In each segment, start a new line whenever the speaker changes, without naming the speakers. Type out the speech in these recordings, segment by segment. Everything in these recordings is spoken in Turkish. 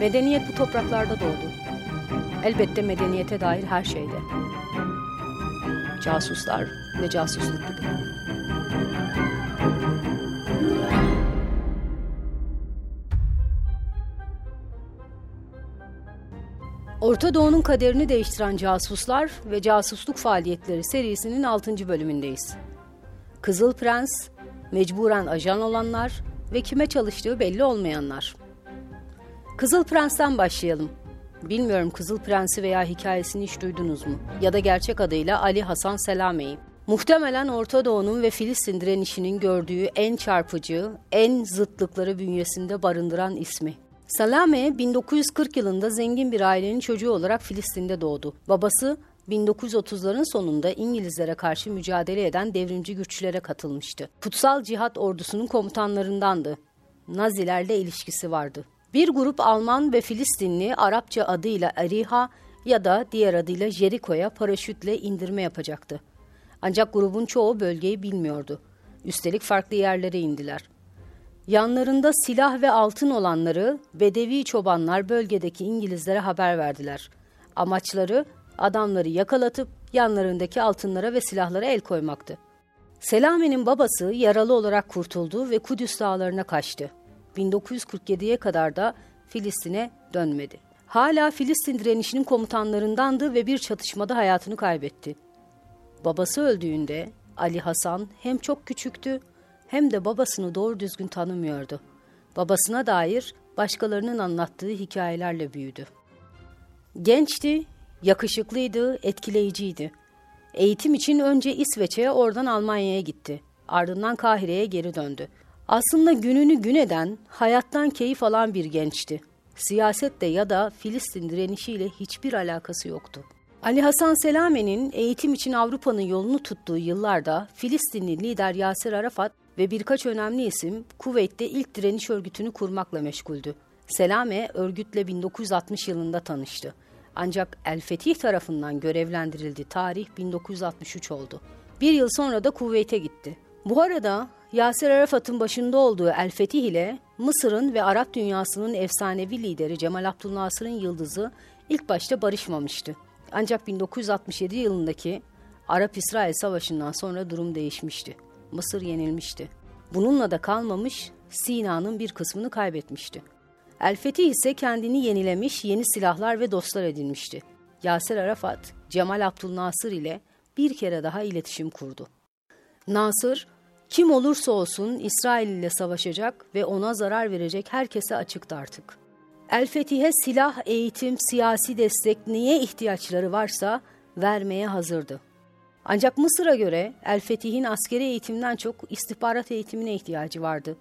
Medeniyet bu topraklarda doğdu. Elbette medeniyete dair her şeyde. Casuslar ve casusluk gibi. Orta Doğu'nun kaderini değiştiren casuslar ve casusluk faaliyetleri serisinin 6. bölümündeyiz. Kızıl Prens, mecburen ajan olanlar ve kime çalıştığı belli olmayanlar. Kızıl Prens'ten başlayalım. Bilmiyorum Kızıl Prens'i veya hikayesini hiç duydunuz mu? Ya da gerçek adıyla Ali Hasan Selame'yi. Muhtemelen Orta Doğu'nun ve Filistin direnişinin gördüğü en çarpıcı, en zıtlıkları bünyesinde barındıran ismi. Salame 1940 yılında zengin bir ailenin çocuğu olarak Filistin'de doğdu. Babası 1930'ların sonunda İngilizlere karşı mücadele eden devrimci güçlere katılmıştı. Kutsal Cihat ordusunun komutanlarındandı. Nazilerle ilişkisi vardı. Bir grup Alman ve Filistinli Arapça adıyla Ariha ya da diğer adıyla Jericho'ya paraşütle indirme yapacaktı. Ancak grubun çoğu bölgeyi bilmiyordu. Üstelik farklı yerlere indiler. Yanlarında silah ve altın olanları Bedevi çobanlar bölgedeki İngilizlere haber verdiler. Amaçları adamları yakalatıp yanlarındaki altınlara ve silahlara el koymaktı. Selami'nin babası yaralı olarak kurtuldu ve Kudüs dağlarına kaçtı. 1947'ye kadar da Filistin'e dönmedi. Hala Filistin direnişinin komutanlarındandı ve bir çatışmada hayatını kaybetti. Babası öldüğünde Ali Hasan hem çok küçüktü hem de babasını doğru düzgün tanımıyordu. Babasına dair başkalarının anlattığı hikayelerle büyüdü. Gençti, yakışıklıydı, etkileyiciydi. Eğitim için önce İsveç'e oradan Almanya'ya gitti. Ardından Kahire'ye geri döndü. Aslında gününü gün eden, hayattan keyif alan bir gençti. Siyasetle ya da Filistin direnişiyle hiçbir alakası yoktu. Ali Hasan Selame'nin eğitim için Avrupa'nın yolunu tuttuğu yıllarda Filistinli lider Yasir Arafat ve birkaç önemli isim Kuveyt'te ilk direniş örgütünü kurmakla meşguldü. Selame örgütle 1960 yılında tanıştı. Ancak El Fetih tarafından görevlendirildi. Tarih 1963 oldu. Bir yıl sonra da Kuveyt'e gitti. Bu arada Yasir Arafat'ın başında olduğu El Fetih ile Mısır'ın ve Arap dünyasının efsanevi lideri Cemal Abdülnasır'ın yıldızı ilk başta barışmamıştı. Ancak 1967 yılındaki Arap-İsrail Savaşı'ndan sonra durum değişmişti. Mısır yenilmişti. Bununla da kalmamış, Sina'nın bir kısmını kaybetmişti. El Fetih ise kendini yenilemiş, yeni silahlar ve dostlar edinmişti. Yasir Arafat, Cemal Abdülnasır ile bir kere daha iletişim kurdu. Nasır, kim olursa olsun İsrail ile savaşacak ve ona zarar verecek herkese açıktı artık. El Fetih'e silah, eğitim, siyasi destek neye ihtiyaçları varsa vermeye hazırdı. Ancak Mısır'a göre El Fetih'in askeri eğitimden çok istihbarat eğitimine ihtiyacı vardı.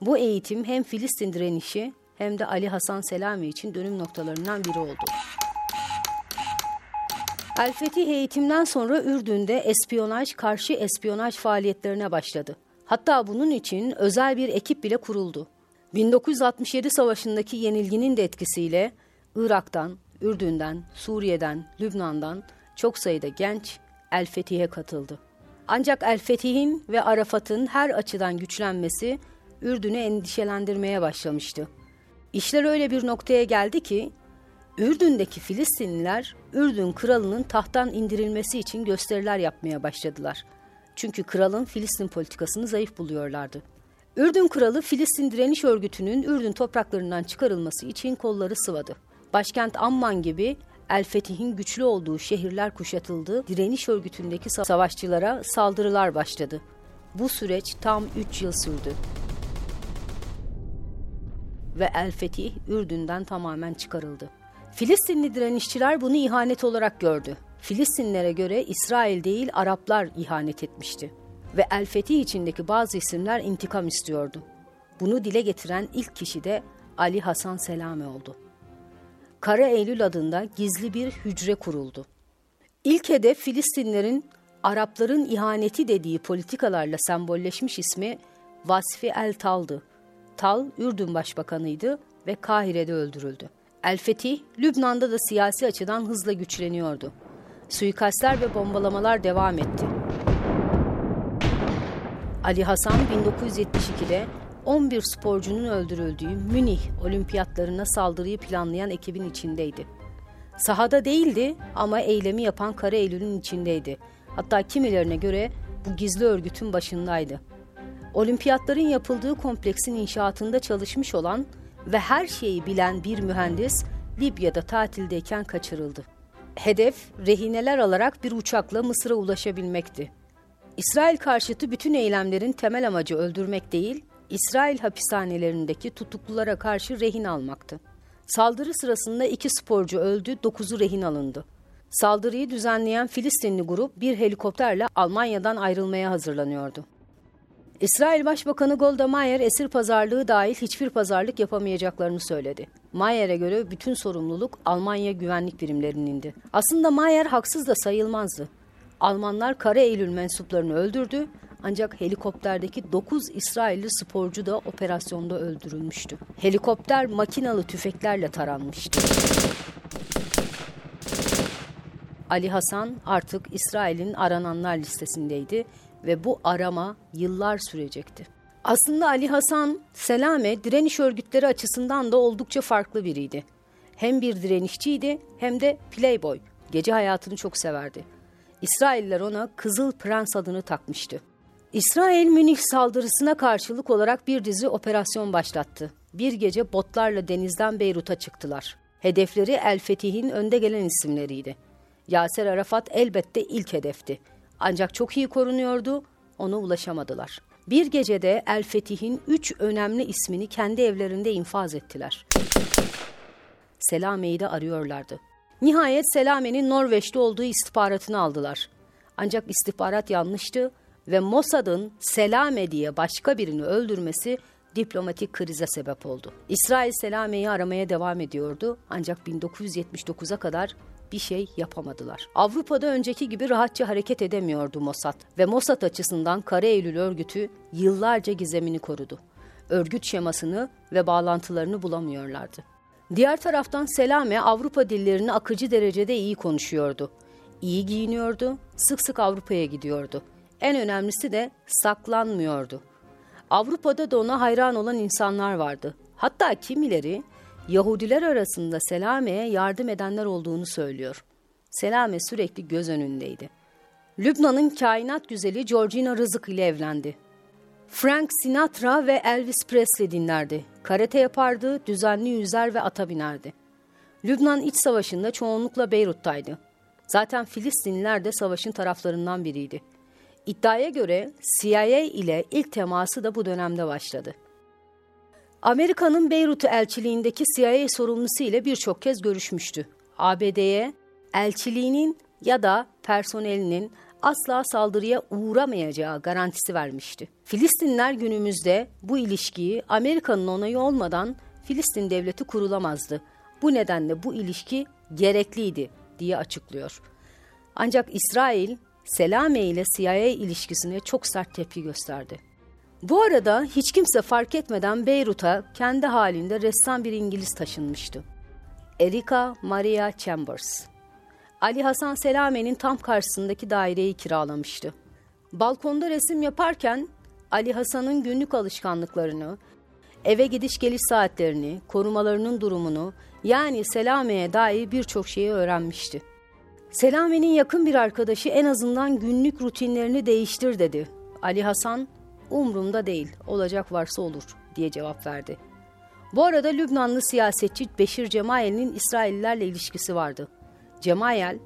Bu eğitim hem Filistin direnişi hem de Ali Hasan Selami için dönüm noktalarından biri oldu. El Fetih eğitimden sonra Ürdün'de espiyonaj, karşı espiyonaj faaliyetlerine başladı. Hatta bunun için özel bir ekip bile kuruldu. 1967 savaşındaki yenilginin de etkisiyle Irak'tan, Ürdün'den, Suriye'den, Lübnan'dan çok sayıda genç El katıldı. Ancak El ve Arafat'ın her açıdan güçlenmesi Ürdün'ü endişelendirmeye başlamıştı. İşler öyle bir noktaya geldi ki Ürdün'deki Filistinliler Ürdün kralının tahttan indirilmesi için gösteriler yapmaya başladılar. Çünkü kralın Filistin politikasını zayıf buluyorlardı. Ürdün kralı Filistin direniş örgütünün Ürdün topraklarından çıkarılması için kolları sıvadı. Başkent Amman gibi El Fetih'in güçlü olduğu şehirler kuşatıldı, direniş örgütündeki savaşçılara saldırılar başladı. Bu süreç tam 3 yıl sürdü. Ve El Fetih Ürdün'den tamamen çıkarıldı. Filistinli direnişçiler bunu ihanet olarak gördü. Filistinlere göre İsrail değil Araplar ihanet etmişti. Ve El Fetih içindeki bazı isimler intikam istiyordu. Bunu dile getiren ilk kişi de Ali Hasan Selame oldu. Kara Eylül adında gizli bir hücre kuruldu. İlk hedef Filistinlerin Arapların ihaneti dediği politikalarla sembolleşmiş ismi Vasfi El Tal'dı. Tal, Ürdün Başbakanıydı ve Kahire'de öldürüldü. El Fetih, Lübnan'da da siyasi açıdan hızla güçleniyordu. Suikastler ve bombalamalar devam etti. Ali Hasan 1972'de 11 sporcunun öldürüldüğü Münih olimpiyatlarına saldırıyı planlayan ekibin içindeydi. Sahada değildi ama eylemi yapan Kara Eylül'ün içindeydi. Hatta kimilerine göre bu gizli örgütün başındaydı. Olimpiyatların yapıldığı kompleksin inşaatında çalışmış olan ve her şeyi bilen bir mühendis Libya'da tatildeyken kaçırıldı. Hedef rehineler alarak bir uçakla Mısır'a ulaşabilmekti. İsrail karşıtı bütün eylemlerin temel amacı öldürmek değil, İsrail hapishanelerindeki tutuklulara karşı rehin almaktı. Saldırı sırasında iki sporcu öldü, dokuzu rehin alındı. Saldırıyı düzenleyen Filistinli grup bir helikopterle Almanya'dan ayrılmaya hazırlanıyordu. İsrail Başbakanı Golda Meir esir pazarlığı dahil hiçbir pazarlık yapamayacaklarını söyledi. Mayer'e göre bütün sorumluluk Almanya güvenlik birimlerinindi. Aslında Mayer haksız da sayılmazdı. Almanlar Kara Eylül mensuplarını öldürdü ancak helikopterdeki 9 İsrailli sporcu da operasyonda öldürülmüştü. Helikopter makinalı tüfeklerle taranmıştı. Ali Hasan artık İsrail'in arananlar listesindeydi ve bu arama yıllar sürecekti. Aslında Ali Hasan Selame direniş örgütleri açısından da oldukça farklı biriydi. Hem bir direnişçiydi hem de playboy. Gece hayatını çok severdi. İsrailler ona Kızıl Prens adını takmıştı. İsrail Münih saldırısına karşılık olarak bir dizi operasyon başlattı. Bir gece botlarla denizden Beyrut'a çıktılar. Hedefleri El Fetih'in önde gelen isimleriydi. Yaser Arafat elbette ilk hedefti. Ancak çok iyi korunuyordu, ona ulaşamadılar. Bir gecede El Fetih'in üç önemli ismini kendi evlerinde infaz ettiler. Selame'yi de arıyorlardı. Nihayet Selame'nin Norveç'te olduğu istihbaratını aldılar. Ancak istihbarat yanlıştı ve Mossad'ın Selame diye başka birini öldürmesi diplomatik krize sebep oldu. İsrail Selame'yi aramaya devam ediyordu ancak 1979'a kadar bir şey yapamadılar. Avrupa'da önceki gibi rahatça hareket edemiyordu Mossad ve Mossad açısından Kara Eylül örgütü yıllarca gizemini korudu. Örgüt şemasını ve bağlantılarını bulamıyorlardı. Diğer taraftan Selame Avrupa dillerini akıcı derecede iyi konuşuyordu. İyi giyiniyordu, sık sık Avrupa'ya gidiyordu. En önemlisi de saklanmıyordu. Avrupa'da da ona hayran olan insanlar vardı. Hatta kimileri Yahudiler arasında Selame'ye yardım edenler olduğunu söylüyor. Selame sürekli göz önündeydi. Lübnan'ın kainat güzeli Georgina Rızık ile evlendi. Frank Sinatra ve Elvis Presley dinlerdi. Karate yapardı, düzenli yüzer ve ata binerdi. Lübnan iç savaşında çoğunlukla Beyrut'taydı. Zaten Filistinliler de savaşın taraflarından biriydi. İddiaya göre CIA ile ilk teması da bu dönemde başladı. Amerika'nın Beyrut elçiliğindeki CIA sorumlusu ile birçok kez görüşmüştü. ABD'ye elçiliğinin ya da personelinin asla saldırıya uğramayacağı garantisi vermişti. Filistinler günümüzde bu ilişkiyi Amerika'nın onayı olmadan Filistin devleti kurulamazdı. Bu nedenle bu ilişki gerekliydi diye açıklıyor. Ancak İsrail Selame ile CIA ilişkisine çok sert tepki gösterdi. Bu arada hiç kimse fark etmeden Beyrut'a kendi halinde ressam bir İngiliz taşınmıştı. Erika Maria Chambers. Ali Hasan Selame'nin tam karşısındaki daireyi kiralamıştı. Balkonda resim yaparken Ali Hasan'ın günlük alışkanlıklarını, eve gidiş geliş saatlerini, korumalarının durumunu yani Selame'ye dair birçok şeyi öğrenmişti. Selame'nin yakın bir arkadaşı en azından günlük rutinlerini değiştir dedi. Ali Hasan umrumda değil, olacak varsa olur diye cevap verdi. Bu arada Lübnanlı siyasetçi Beşir Cemayel'in İsraillilerle ilişkisi vardı. Cemayel,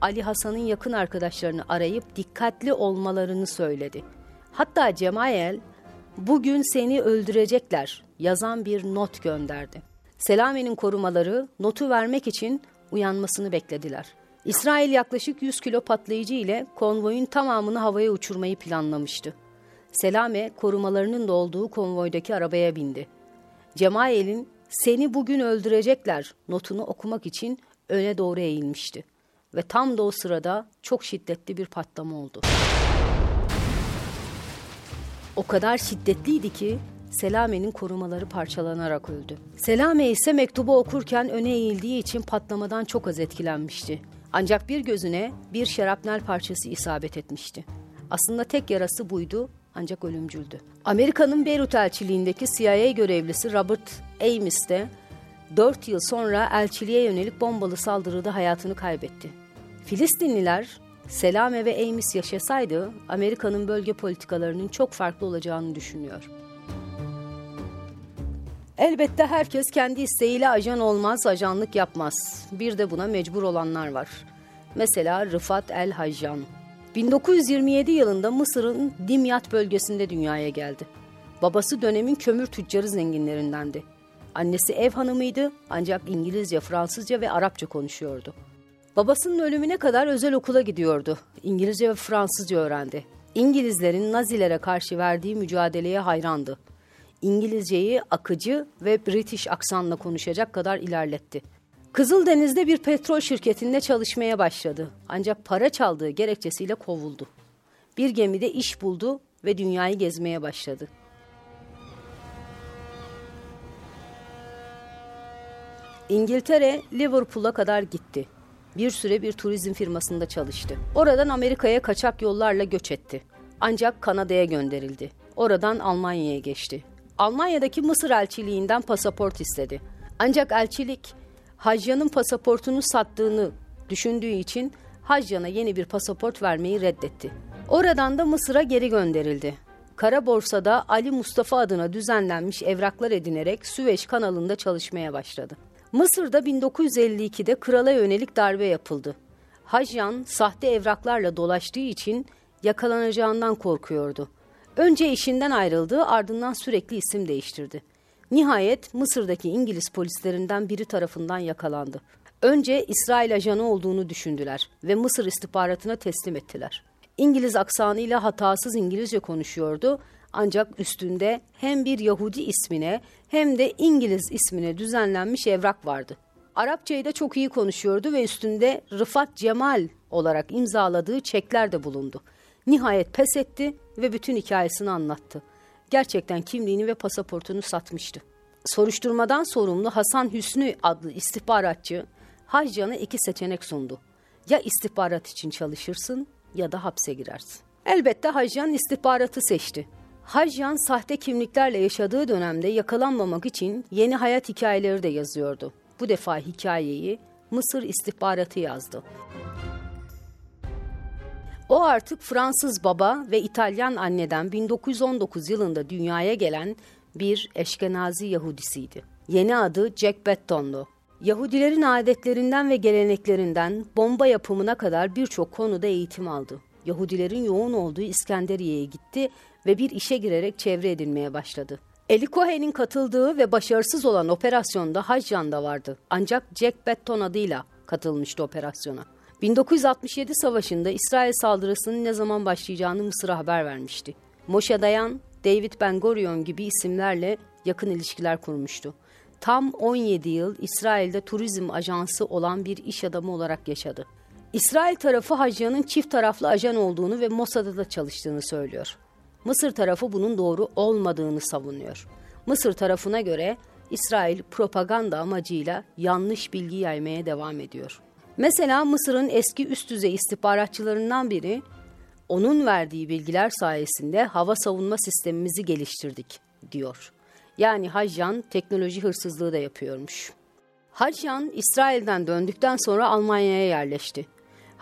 Ali Hasan'ın yakın arkadaşlarını arayıp dikkatli olmalarını söyledi. Hatta Cemayel, bugün seni öldürecekler yazan bir not gönderdi. Selame'nin korumaları notu vermek için uyanmasını beklediler. İsrail yaklaşık 100 kilo patlayıcı ile konvoyun tamamını havaya uçurmayı planlamıştı. Selame korumalarının da olduğu konvoydaki arabaya bindi. Cemayel'in seni bugün öldürecekler notunu okumak için öne doğru eğilmişti. Ve tam da o sırada çok şiddetli bir patlama oldu. O kadar şiddetliydi ki Selame'nin korumaları parçalanarak öldü. Selame ise mektubu okurken öne eğildiği için patlamadan çok az etkilenmişti. Ancak bir gözüne bir şarapnel parçası isabet etmişti. Aslında tek yarası buydu ancak ölümcüldü. Amerika'nın Beyrut elçiliğindeki CIA görevlisi Robert Ames de 4 yıl sonra elçiliğe yönelik bombalı saldırıda hayatını kaybetti. Filistinliler Selame ve Ames yaşasaydı Amerika'nın bölge politikalarının çok farklı olacağını düşünüyor. Elbette herkes kendi isteğiyle ajan olmaz, ajanlık yapmaz. Bir de buna mecbur olanlar var. Mesela Rıfat El Hajjan. 1927 yılında Mısır'ın Dimyat bölgesinde dünyaya geldi. Babası dönemin kömür tüccarı zenginlerindendi. Annesi ev hanımıydı ancak İngilizce, Fransızca ve Arapça konuşuyordu. Babasının ölümüne kadar özel okula gidiyordu. İngilizce ve Fransızca öğrendi. İngilizlerin Nazilere karşı verdiği mücadeleye hayrandı. İngilizceyi akıcı ve British aksanla konuşacak kadar ilerletti. Kızıldeniz'de bir petrol şirketinde çalışmaya başladı. Ancak para çaldığı gerekçesiyle kovuldu. Bir gemide iş buldu ve dünyayı gezmeye başladı. İngiltere, Liverpool'a kadar gitti. Bir süre bir turizm firmasında çalıştı. Oradan Amerika'ya kaçak yollarla göç etti. Ancak Kanada'ya gönderildi. Oradan Almanya'ya geçti. Almanya'daki Mısır elçiliğinden pasaport istedi. Ancak elçilik Hacyan'ın pasaportunu sattığını düşündüğü için Hacyan'a yeni bir pasaport vermeyi reddetti. Oradan da Mısır'a geri gönderildi. Kara borsada Ali Mustafa adına düzenlenmiş evraklar edinerek Süveyş kanalında çalışmaya başladı. Mısır'da 1952'de krala yönelik darbe yapıldı. Hajyan sahte evraklarla dolaştığı için yakalanacağından korkuyordu. Önce işinden ayrıldı, ardından sürekli isim değiştirdi. Nihayet Mısır'daki İngiliz polislerinden biri tarafından yakalandı. Önce İsrail ajanı olduğunu düşündüler ve Mısır istihbaratına teslim ettiler. İngiliz aksanıyla hatasız İngilizce konuşuyordu ancak üstünde hem bir Yahudi ismine hem de İngiliz ismine düzenlenmiş evrak vardı. Arapçayı da çok iyi konuşuyordu ve üstünde Rıfat Cemal olarak imzaladığı çekler de bulundu. Nihayet pes etti ve bütün hikayesini anlattı. Gerçekten kimliğini ve pasaportunu satmıştı. Soruşturmadan sorumlu Hasan Hüsnü adlı istihbaratçı Haccan'a iki seçenek sundu. Ya istihbarat için çalışırsın ya da hapse girersin. Elbette Haccan istihbaratı seçti. Hajyan sahte kimliklerle yaşadığı dönemde yakalanmamak için yeni hayat hikayeleri de yazıyordu. Bu defa hikayeyi Mısır istihbaratı yazdı. O artık Fransız baba ve İtalyan anneden 1919 yılında dünyaya gelen bir Eşkenazi Yahudisiydi. Yeni adı Jack Betton'du. Yahudilerin adetlerinden ve geleneklerinden bomba yapımına kadar birçok konuda eğitim aldı. Yahudilerin yoğun olduğu İskenderiye'ye gitti ve bir işe girerek çevre edinmeye başladı. Eli Cohen'in katıldığı ve başarısız olan operasyonda Hajjan da vardı. Ancak Jack Betton adıyla katılmıştı operasyona. 1967 savaşında İsrail saldırısının ne zaman başlayacağını Mısır'a haber vermişti. Moshe Dayan, David Ben Gurion gibi isimlerle yakın ilişkiler kurmuştu. Tam 17 yıl İsrail'de turizm ajansı olan bir iş adamı olarak yaşadı. İsrail tarafı Hacı'nın çift taraflı ajan olduğunu ve Mossad'da da çalıştığını söylüyor. Mısır tarafı bunun doğru olmadığını savunuyor. Mısır tarafına göre İsrail propaganda amacıyla yanlış bilgi yaymaya devam ediyor. Mesela Mısır'ın eski üst düzey istihbaratçılarından biri onun verdiği bilgiler sayesinde hava savunma sistemimizi geliştirdik diyor. Yani Hajjan teknoloji hırsızlığı da yapıyormuş. Hajjan İsrail'den döndükten sonra Almanya'ya yerleşti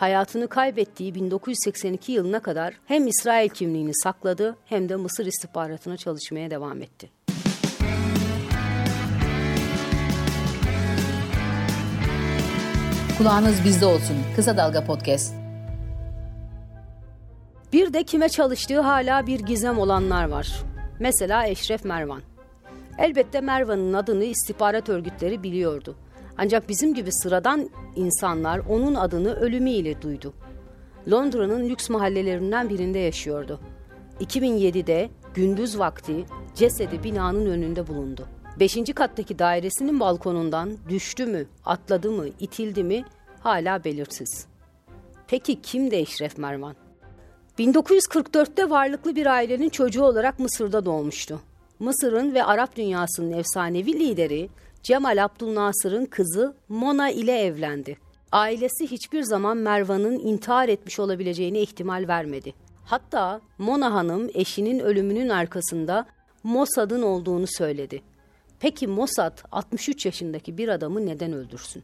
hayatını kaybettiği 1982 yılına kadar hem İsrail kimliğini sakladı hem de Mısır istihbaratına çalışmaya devam etti.
Kulağınız bizde olsun. Kısa Dalga Podcast.
Bir de kime çalıştığı hala bir gizem olanlar var. Mesela Eşref Mervan. Elbette Mervan'ın adını istihbarat örgütleri biliyordu. Ancak bizim gibi sıradan insanlar onun adını ölümüyle duydu. Londra'nın lüks mahallelerinden birinde yaşıyordu. 2007'de gündüz vakti cesedi binanın önünde bulundu. Beşinci kattaki dairesinin balkonundan düştü mü, atladı mı, itildi mi hala belirsiz. Peki kimdi Eşref Mervan? 1944'te varlıklı bir ailenin çocuğu olarak Mısır'da doğmuştu. Mısır'ın ve Arap dünyasının efsanevi lideri Cemal Abdülnasır'ın kızı Mona ile evlendi. Ailesi hiçbir zaman Mervan'ın intihar etmiş olabileceğine ihtimal vermedi. Hatta Mona Hanım eşinin ölümünün arkasında Mossad'ın olduğunu söyledi. Peki Mossad 63 yaşındaki bir adamı neden öldürsün?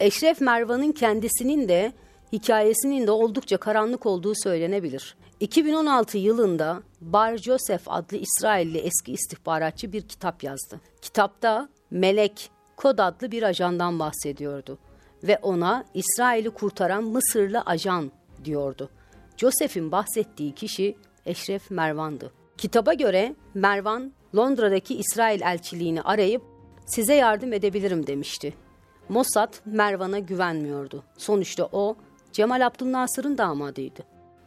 Eşref Mervan'ın kendisinin de hikayesinin de oldukça karanlık olduğu söylenebilir. 2016 yılında Bar Joseph adlı İsrailli eski istihbaratçı bir kitap yazdı. Kitapta Melek Kod adlı bir ajandan bahsediyordu ve ona İsrail'i kurtaran Mısırlı ajan diyordu. Joseph'in bahsettiği kişi Eşref Mervan'dı. Kitaba göre Mervan Londra'daki İsrail elçiliğini arayıp size yardım edebilirim demişti. Mossad Mervan'a güvenmiyordu. Sonuçta o Cemal Abdülnasır'ın damadıydı.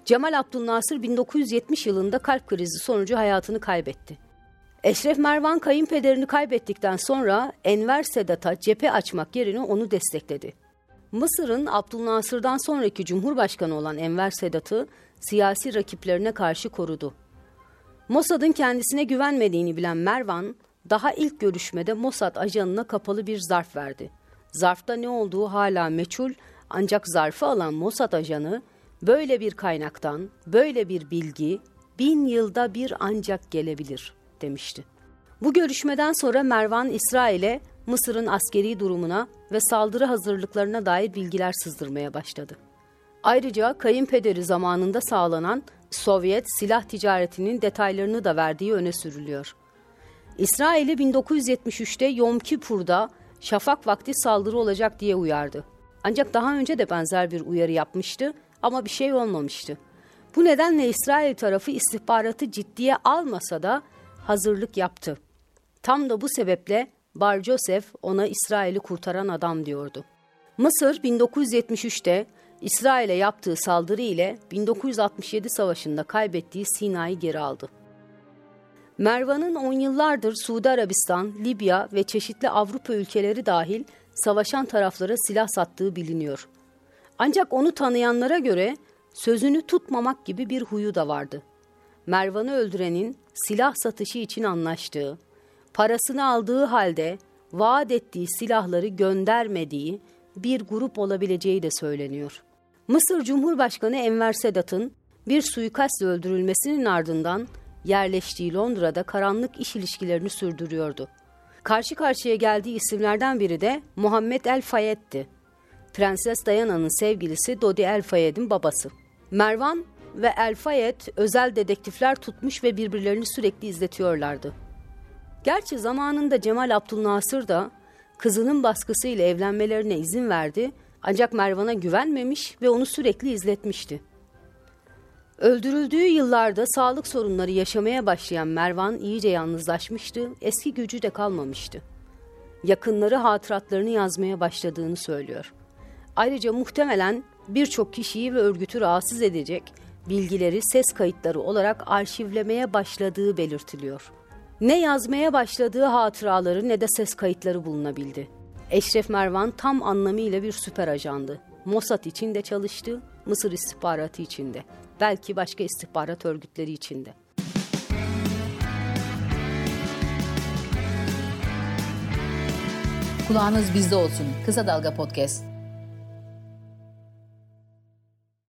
Cemal Abdülnasır 1970 yılında kalp krizi sonucu hayatını kaybetti. Eşref Mervan kayınpederini kaybettikten sonra Enver Sedat'a cephe açmak yerine onu destekledi. Mısır'ın Abdülnasır'dan sonraki Cumhurbaşkanı olan Enver Sedat'ı siyasi rakiplerine karşı korudu. Mossad'ın kendisine güvenmediğini bilen Mervan, daha ilk görüşmede Mossad ajanına kapalı bir zarf verdi. Zarfta ne olduğu hala meçhul ancak zarfı alan Mossad ajanı böyle bir kaynaktan böyle bir bilgi bin yılda bir ancak gelebilir demişti. Bu görüşmeden sonra Mervan İsrail'e Mısır'ın askeri durumuna ve saldırı hazırlıklarına dair bilgiler sızdırmaya başladı. Ayrıca kayınpederi zamanında sağlanan Sovyet silah ticaretinin detaylarını da verdiği öne sürülüyor. İsrail'i 1973'te Yom Kippur'da şafak vakti saldırı olacak diye uyardı. Ancak daha önce de benzer bir uyarı yapmıştı ama bir şey olmamıştı. Bu nedenle İsrail tarafı istihbaratı ciddiye almasa da hazırlık yaptı. Tam da bu sebeple Bar Joseph ona İsrail'i kurtaran adam diyordu. Mısır 1973'te İsrail'e yaptığı saldırı ile 1967 savaşında kaybettiği Sina'yı geri aldı. Mervan'ın on yıllardır Suudi Arabistan, Libya ve çeşitli Avrupa ülkeleri dahil savaşan taraflara silah sattığı biliniyor. Ancak onu tanıyanlara göre sözünü tutmamak gibi bir huyu da vardı. Mervan'ı öldürenin silah satışı için anlaştığı, parasını aldığı halde vaat ettiği silahları göndermediği bir grup olabileceği de söyleniyor. Mısır Cumhurbaşkanı Enver Sedat'ın bir suikastle öldürülmesinin ardından yerleştiği Londra'da karanlık iş ilişkilerini sürdürüyordu. Karşı karşıya geldiği isimlerden biri de Muhammed El Fayed'ti. Prenses Diana'nın sevgilisi Dodi El Fayed'in babası. Mervan ve El Fayed özel dedektifler tutmuş ve birbirlerini sürekli izletiyorlardı. Gerçi zamanında Cemal Abdülnasır da kızının baskısıyla evlenmelerine izin verdi ancak Mervan'a güvenmemiş ve onu sürekli izletmişti. Öldürüldüğü yıllarda sağlık sorunları yaşamaya başlayan Mervan iyice yalnızlaşmıştı, eski gücü de kalmamıştı. Yakınları hatıratlarını yazmaya başladığını söylüyor. Ayrıca muhtemelen birçok kişiyi ve örgütü rahatsız edecek bilgileri ses kayıtları olarak arşivlemeye başladığı belirtiliyor. Ne yazmaya başladığı hatıraları ne de ses kayıtları bulunabildi. Eşref Mervan tam anlamıyla bir süper ajandı. Mossad için de çalıştı, Mısır istihbaratı için de. Belki başka istihbarat örgütleri için de.
Kulağınız bizde olsun. Kısa Dalga Podcast.